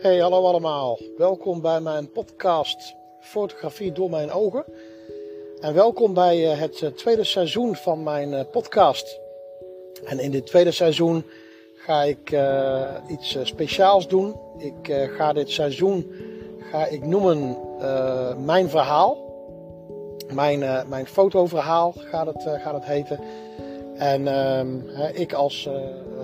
Hey, hallo allemaal. Welkom bij mijn podcast Fotografie door mijn ogen. En welkom bij eh, het eh, tweede seizoen van mijn eh, podcast. En in dit tweede seizoen ga ik iets speciaals doen. Ik ga dit seizoen ga ik noemen Mijn Verhaal. Mijn, mijn fotoverhaal gaat het, gaat het heten. En ehm, ik als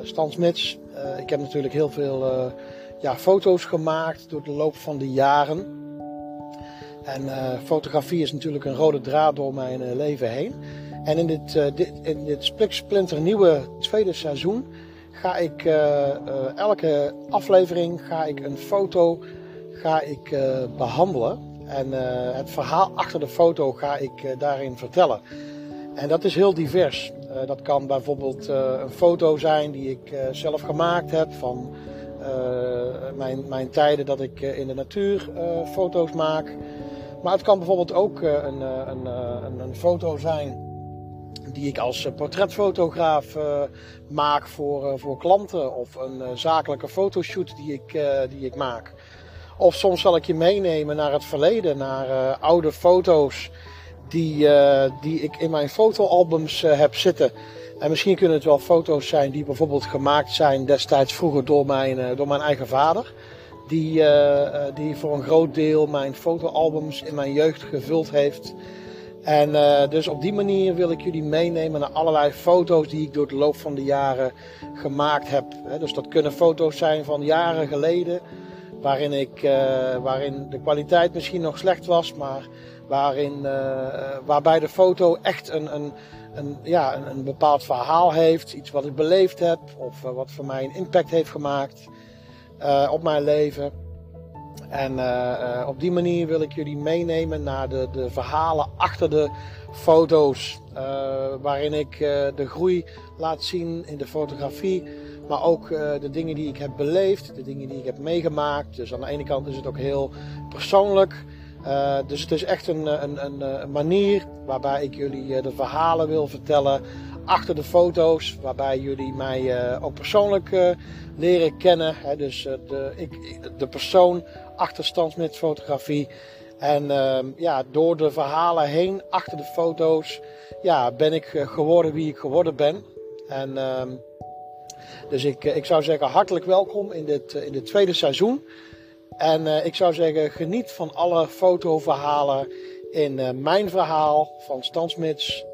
Stan Smits, ik heb natuurlijk heel veel ja, foto's gemaakt door de loop van de jaren. En uh, fotografie is natuurlijk een rode draad door mijn uh, leven heen. En in dit, uh, dit, in dit splinter nieuwe tweede seizoen ga ik elke aflevering ga ik een foto ga ik, behandelen. En het verhaal achter de foto ga ik daarin vertellen. En dat is heel divers. dat kan bijvoorbeeld een foto zijn die ik zelf gemaakt heb van eh, mijn, mijn tijden dat ik eh, in de natuur eh, foto's maak. Maar het kan bijvoorbeeld ook een, een, een, een foto zijn die ik als portretfotograaf maak voor, voor klanten. Of een zakelijke fotoshoot die ik, die ik maak. Of soms zal ik je meenemen naar het verleden, naar oude foto's die, die ik in mijn fotoalbums heb zitten. En misschien kunnen het wel foto's zijn die bijvoorbeeld gemaakt zijn destijds vroeger door mijn, eh, door mijn eigen vader. Die, uh, die voor een groot deel mijn fotoalbums in mijn jeugd gevuld heeft. En dus op die manier wil ik jullie meenemen naar allerlei foto's die ik door de loop van de jaren gemaakt heb. Dus dat kunnen foto's zijn van jaren geleden, waarin, ik, uh, waarin de kwaliteit misschien nog slecht was, maar waarin, waarbij de foto echt een, een, een, ja, een, een, bepaald verhaal heeft, iets wat ik beleefd heb of uh, wat voor mij een impact heeft gemaakt op mijn leven. En op die manier wil ik jullie meenemen naar de, de verhalen achter de foto's, waarin ik de groei laat zien in de fotografie, maar ook de dingen die ik heb beleefd, de dingen die ik heb meegemaakt. Dus aan de ene kant is het ook heel persoonlijk. Uh, dus het is echt een, een, een, een, manier waarbij ik jullie de verhalen wil vertellen achter de foto's. Waarbij jullie mij ook persoonlijk leren kennen. Hè, dus de, ik, de persoon achter Stansmit fotografie. En ehm, ja, door de verhalen heen, achter de foto's, ja, ben ik geworden wie ik geworden ben. En ehm, dus ik, ik zou zeggen hartelijk welkom in dit, in dit tweede seizoen. En uh, ik zou zeggen, geniet van alle fotoverhalen in mijn verhaal van Stansmits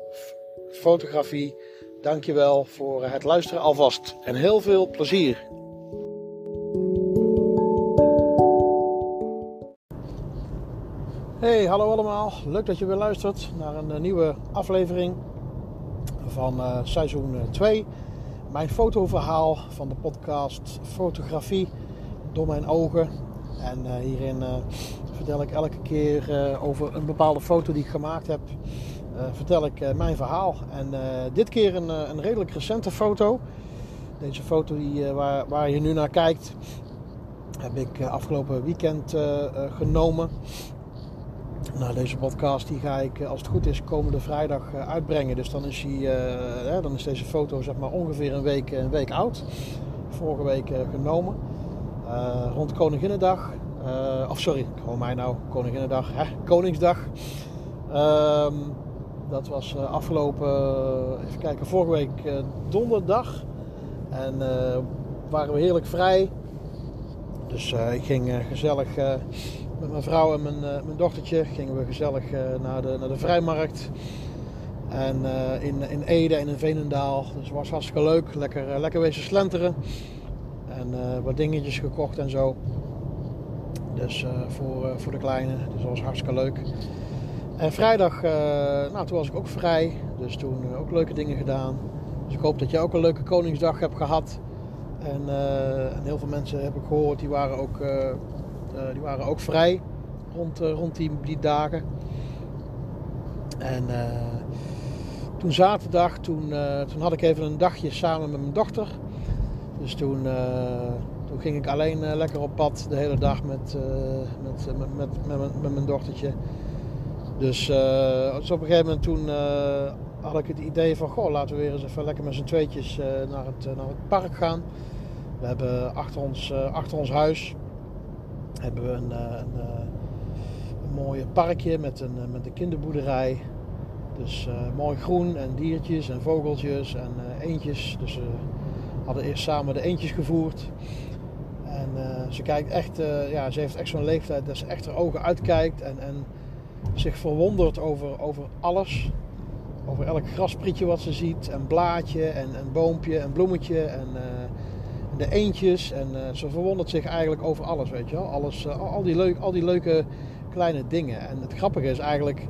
Fotografie. Dankjewel voor het luisteren alvast en heel veel plezier. Hey, hallo allemaal. Leuk dat je weer luistert naar een nieuwe aflevering van seizoen 2. Mijn fotoverhaal van de podcast Fotografie door mijn ogen en uh, hierin uh, vertel ik elke keer uh, over een bepaalde foto die ik gemaakt heb. vertel ik mijn verhaal. En dit keer een, een redelijk recente foto. Deze foto die, waar, waar je nu naar kijkt, heb ik afgelopen weekend genomen. Nou, deze podcast die ga ik als het goed is komende vrijdag uitbrengen. Dus dan is, die, dan is deze foto zeg maar ongeveer een week, een week oud. Vorige week genomen. Rond Koninginnedag. Of sorry, gewoon mij nou, Koninginnedag, hè, Koningsdag. Um, dat was afgelopen, even kijken, vorige week donderdag. En waren we heerlijk vrij. Dus ik ging gezellig met mijn vrouw en mijn, mijn dochtertje gingen we gezellig naar, de, naar de vrijmarkt. En in, in Ede en in Veenendaal. Dus het was hartstikke leuk. Lekker, lekker wezen slenteren. En wat dingetjes gekocht en zo. Dus voor, voor de kleine. Dus dat was hartstikke leuk. En vrijdag, nou toen was ik ook vrij. Dus toen ook leuke dingen gedaan. Dus ik hoop dat je ook een leuke Koningsdag hebt gehad. En, en heel veel mensen heb ik gehoord, die waren ook, die waren ook vrij rond, rond die, dagen. En toen zaterdag, toen, toen had ik even een dagje samen met mijn dochter. Dus toen, toen ging ik alleen lekker op pad de hele dag met, met, met, met, met, met, mijn dochtertje. Dus, dus, op een gegeven moment toen had ik het idee van... Goh, laten we weer eens even lekker met z'n tweetjes naar, het, naar het park gaan. We hebben achter ons, achter ons huis hebben we een, een, een mooi parkje met een, met een kinderboerderij. Dus mooi groen en diertjes en vogeltjes en eendjes. Dus we hadden eerst samen de eendjes gevoerd. En ze kijkt echt, ja, ze heeft echt zo'n leeftijd dat ze echt haar ogen uitkijkt en, en zich verwondert over, over alles. Over elk grasprietje wat ze ziet, en blaadje, en een boompje, en bloemetje, en de eendjes. En uh, ze verwondert zich eigenlijk over alles, weet je wel. Alles, uh, al, die leuk, al die leuke kleine dingen. En het grappige is eigenlijk,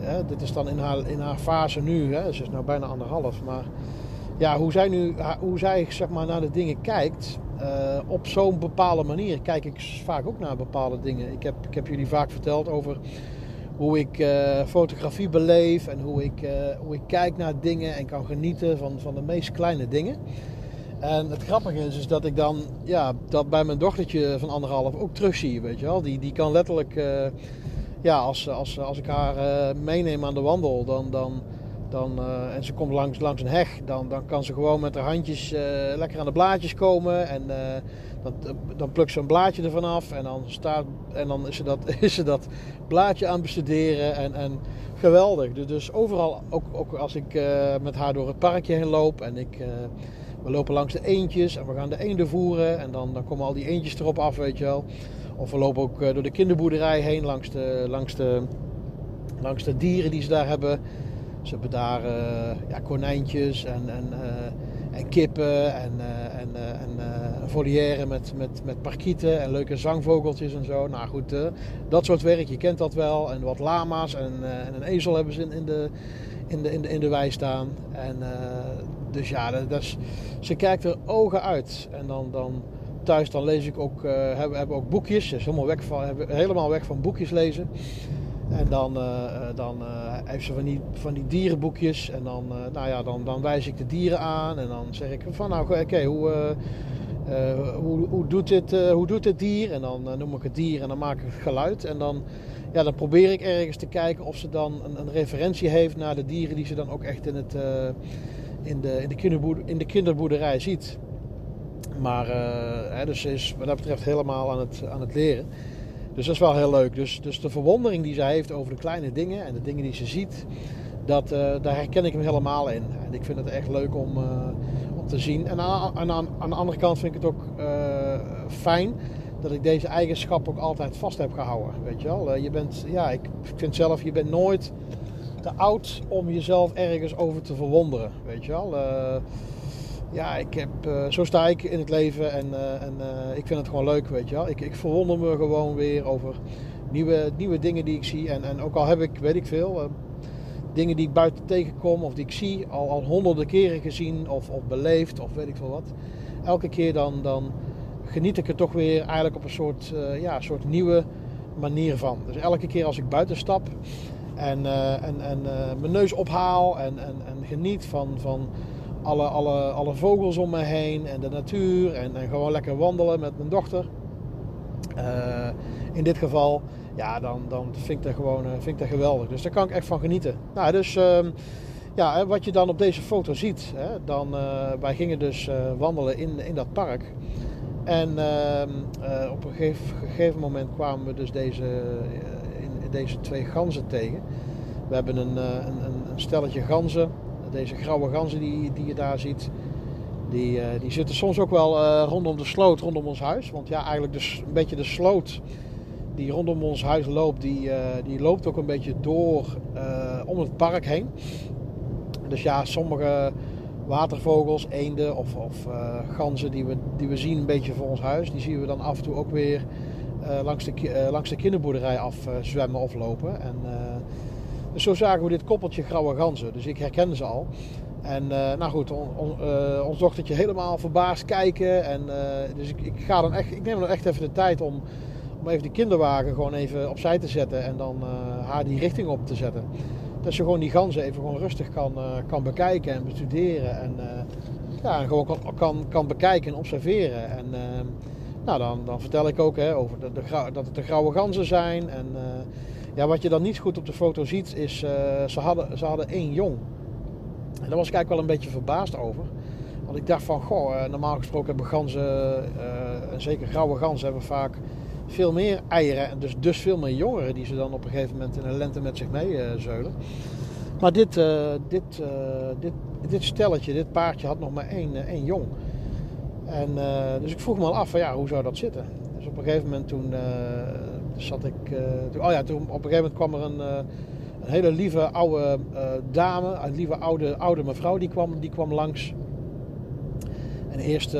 hè, dit is dan in haar, in haar fase nu, hè, ze is nou bijna anderhalf, maar ja, hoe zij nu, hoe zij zeg maar naar de dingen kijkt, op zo'n bepaalde manier kijk ik vaak ook naar bepaalde dingen. Ik heb, ik heb jullie vaak verteld over hoe ik fotografie beleef en hoe ik, hoe ik kijk naar dingen en kan genieten van, van de meest kleine dingen. En het grappige is, is dat ik dan ja, dat bij mijn dochtertje van anderhalf ook terugzie, weet je wel. Die, die kan letterlijk, uh, ja, als, als, als ik haar meeneem aan de wandel, dan, dan, dan, en ze komt langs, langs een heg, dan, dan kan ze gewoon met haar handjes lekker aan de blaadjes komen en dan, dan plukt ze een blaadje ervan af en dan, staat, en dan is, ze dat, is ze dat blaadje aan bestuderen. En, en geweldig. Dus, dus overal, ook, ook als ik met haar door het parkje heen loop en ik, we lopen langs de eendjes en we gaan de eenden voeren. En dan, dan komen al die eendjes erop af, weet je wel. Of we lopen ook uh, door de kinderboerderij heen langs de, langs, de, langs de dieren die ze daar hebben. Ze hebben daar ja, konijntjes en, en en kippen en, uh, en, en met, met, met parkieten en leuke zangvogeltjes en zo. Nou goed, dat soort werk, je kent dat wel. En wat lama's en, en een ezel hebben ze in, in, de, in, de, in, de, in de wei staan. En, dus ja, dat, is, ze kijkt er ogen uit. En dan, dan thuis dan lees ik ook, hebben, hebben ook boekjes. Ze is helemaal weg van, helemaal weg van boekjes lezen. En dan, uh, dan uh, heeft ze van die, van die dierenboekjes. En dan, nou ja, dan, dan wijs ik de dieren aan. En dan zeg ik van nou oké, hoe, hoe, hoe, doet dit, hoe doet dit dier? En dan noem ik het dier en dan maak ik het geluid. En dan, ja, dan probeer ik ergens te kijken of ze dan een, een referentie heeft naar de dieren die ze dan ook echt in, het, in, de, in, de, kinderboerderij, in de kinderboerderij ziet. Maar hè, dus is wat dat betreft helemaal aan het, aan het leren. Dus dat is wel heel leuk. Dus, dus de verwondering die zij heeft over de kleine dingen en de dingen die ze ziet, dat, uh, daar herken ik hem helemaal in. En ik vind het echt leuk om, uh, om te zien. En aan, aan, aan, de andere kant vind ik het ook fijn dat ik deze eigenschap ook altijd vast heb gehouden. Weet je wel, je bent, ja, ik vind zelf, je bent nooit te oud om jezelf ergens over te verwonderen. Weet je wel ja, ik heb, uh, zo sta ik in het leven en, uh, en ik vind het gewoon leuk, weet je wel. Ik, ik verwonder me gewoon weer over nieuwe, nieuwe dingen die ik zie. En, en ook al heb ik, weet ik veel, dingen die ik buiten tegenkom of die ik zie, al, al honderden keren gezien of, of beleefd of weet ik veel wat. Elke keer dan, dan geniet ik er toch weer eigenlijk op een soort, ja, soort nieuwe manier van. Dus elke keer als ik buiten stap en, en, en mijn neus ophaal en, en, en geniet van... van alle, alle, alle vogels om me heen en de natuur en, en gewoon lekker wandelen met mijn dochter. Uh, in dit geval, ja, dan, dan vind ik dat gewoon vind ik geweldig. Dus daar kan ik echt van genieten. Nou, dus uh, ja, wat je dan op deze foto ziet, hè, dan, eh, wij gingen dus wandelen in, in dat park. En ehm, op een gegeven, gegeven, moment kwamen we dus deze, deze twee ganzen tegen. We hebben een, een, een stelletje ganzen deze grauwe ganzen die, die je daar ziet, die, uh, die zitten soms ook wel uh, rondom de sloot, rondom ons huis. Want ja, eigenlijk dus een beetje de sloot die rondom ons huis loopt, die, die loopt ook een beetje door om het park heen. Dus ja, sommige watervogels, eenden of, of ganzen die we, die we zien een beetje voor ons huis, die zien we dan af en toe ook weer langs, de, langs de kinderboerderij af zwemmen of lopen. En dus zo zagen we dit koppeltje grauwe ganzen. Dus ik herkende ze al. En nou goed, on, on, uh, ons dochtertje helemaal verbaasd kijken. En, dus ik, ik, ga dan echt, ik neem dan echt even de tijd om, om even de kinderwagen gewoon even opzij te zetten. En dan haar die richting op te zetten. Dat ze gewoon die ganzen even gewoon rustig kan, kan bekijken en bestuderen. En ja, gewoon kan, kan, kan bekijken en observeren. En nou, dan, dan vertel ik ook hè, over de, de, dat het de grauwe ganzen zijn. En ja, wat je dan niet goed op de foto ziet is, uh, ze, hadden, ze hadden één jong. En daar was ik eigenlijk wel een beetje verbaasd over. Want ik dacht van, goh, normaal gesproken hebben ganzen, en zeker grauwe ganzen, hebben vaak veel meer eieren en dus, dus veel meer jongeren die ze dan op een gegeven moment in de lente met zich mee zeulen. Maar dit, dit, dit, dit stelletje, dit paardje had nog maar één, één jong. En, dus ik vroeg me al af van ja, hoe zou dat zitten? Dus op een gegeven moment toen zat ik. toen, oh ja, toen op een gegeven moment kwam er een, een hele lieve oude dame, een lieve oude, oude mevrouw, die kwam, die kwam langs. En eerst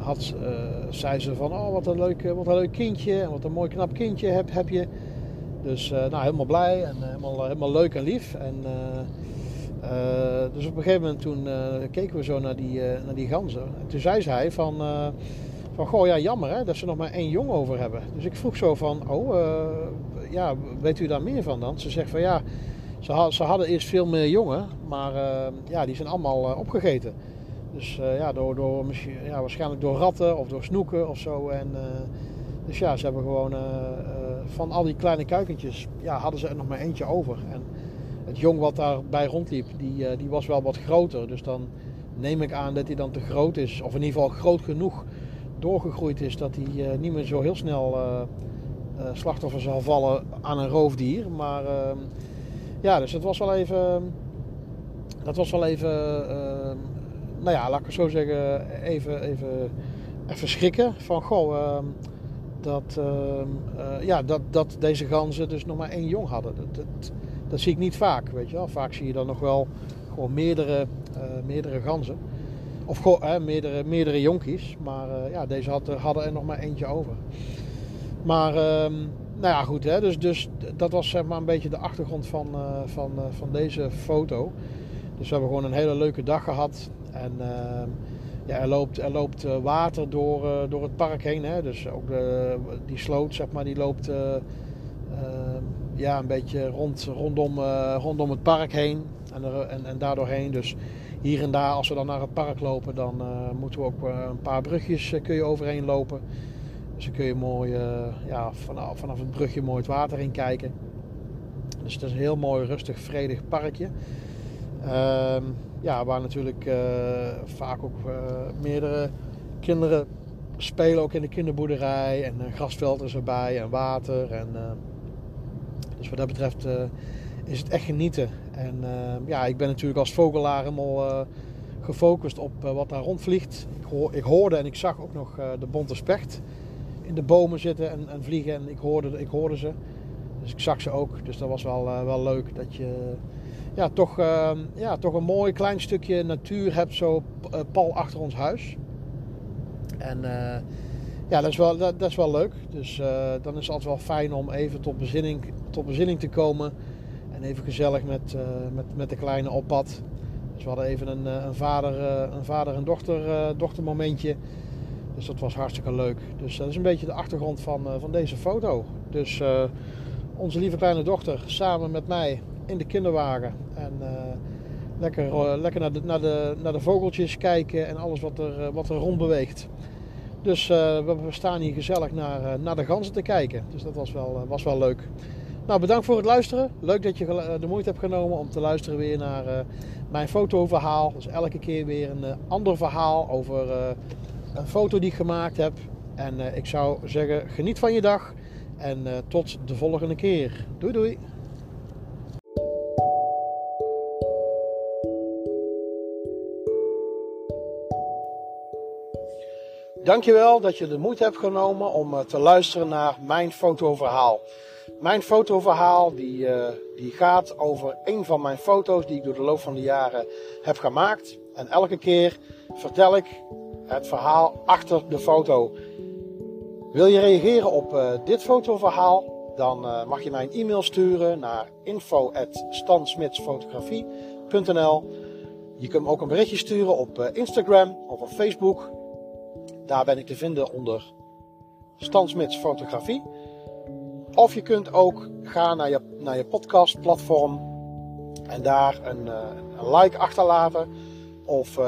had, zei ze van, oh wat een, leuk, wat een leuk kindje en wat een mooi knap kindje heb, heb je. Dus nou, helemaal blij en helemaal, helemaal leuk en lief. En, dus op een gegeven moment toen keken we zo naar die, naar die ganzen. En toen zei zij van, van goh ja jammer hè, dat ze nog maar één jong over hebben. Dus ik vroeg zo van, oh ja, weet u daar meer van dan? Ze zegt van ja, ze, ze hadden eerst veel meer jongen, maar ja, die zijn allemaal opgegeten. Dus ja, door, door, ja, waarschijnlijk door ratten of door snoeken of zo. En, dus ja, ze hebben gewoon van al die kleine kuikentjes, ja, hadden ze er nog maar eentje over. En het jong wat daarbij rondliep, die, die was wel wat groter. Dus dan neem ik aan dat hij dan te groot is. Of in ieder geval groot genoeg doorgegroeid is dat hij niet meer zo heel snel slachtoffer zal vallen aan een roofdier. Maar ja, dus het was wel even. Dat was wel even. nou ja, laat ik het zo zeggen. Even, even, even schrikken. Van goh. dat, ja, dat, dat deze ganzen dus nog maar één jong hadden. Dat, dat, dat zie ik niet vaak, weet je wel. Vaak zie je dan nog wel gewoon meerdere, meerdere ganzen. Of meerdere, meerdere jonkies. Maar ja, deze had, hadden er nog maar eentje over. Maar nou ja, goed. Hè, dus, dus dat was zeg maar een beetje de achtergrond van, van, van deze foto. Dus we hebben gewoon een hele leuke dag gehad. En ja, er loopt, er loopt water door, door het park heen. Hè. Dus ook die sloot, zeg maar, die loopt ja, een beetje rond, rondom, rondom het park heen. En, er, en, en. Dus hier en daar, als we dan naar het park lopen, dan moeten we ook een paar brugjes kun je overheen lopen. Dus dan kun je mooi ja, vanaf, vanaf het brugje mooi het water in kijken. Dus het is een heel mooi, rustig, vredig parkje. Ehm, ja, waar natuurlijk vaak ook meerdere kinderen spelen, ook in de kinderboerderij. En grasveld is erbij en water. En, dus wat dat betreft is het echt genieten. En ja, ik ben natuurlijk als vogelaar helemaal gefocust op wat daar rondvliegt. Ik, ik, hoorde en ik zag ook nog de bonte specht in de bomen zitten en, en, vliegen. En ik hoorde, ik hoorde ze. Dus ik zag ze ook. Dus dat was wel, wel leuk dat je ja, toch, uh, ja, toch een mooi klein stukje natuur hebt zo pal achter ons huis. En ja, dat is wel, dat, is wel leuk. Dus dan is het altijd wel fijn om even tot bezinning, tot bezinning te komen. En even gezellig met, met, met de kleine op pad. Dus we hadden even een, een vader, een vader en dochter, dochtermomentje. Dus dat was hartstikke leuk. Dus dat is een beetje de achtergrond van, van deze foto. Dus onze lieve kleine dochter samen met mij in de kinderwagen. En lekker, lekker naar, de, naar, de, naar de vogeltjes kijken en alles wat er, wat er rond beweegt. Dus we, we, staan hier gezellig naar, naar de ganzen te kijken. Dus dat was wel, was wel leuk. Nou, bedankt voor het luisteren. Leuk dat je de moeite hebt genomen om te luisteren weer naar mijn fotoverhaal. Dus elke keer weer een ander verhaal over een foto die ik gemaakt heb. En ik zou zeggen, geniet van je dag. En tot de volgende keer. Doei doei. Dankjewel dat je de moeite hebt genomen om uh, te luisteren naar mijn fotoverhaal. Mijn fotoverhaal die, die gaat over een van mijn foto's die ik door de loop van de jaren heb gemaakt. En elke keer vertel ik het verhaal achter de foto. Wil je reageren op uh, dit fotoverhaal? Dan mag je mij een e-mail sturen naar info.stansmitsfotografie.nl Je kunt me ook een berichtje sturen op Instagram of op Facebook. Daar ben ik te vinden onder Stansmits Fotografie. Of je kunt ook gaan naar je, naar je podcastplatform en daar een, een like achterlaten. Of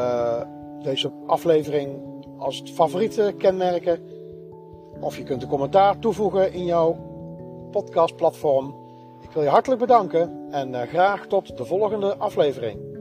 deze aflevering als favoriete kenmerken. Of je kunt een commentaar toevoegen in jouw podcastplatform. Ik wil je hartelijk bedanken en eh, graag tot de volgende aflevering.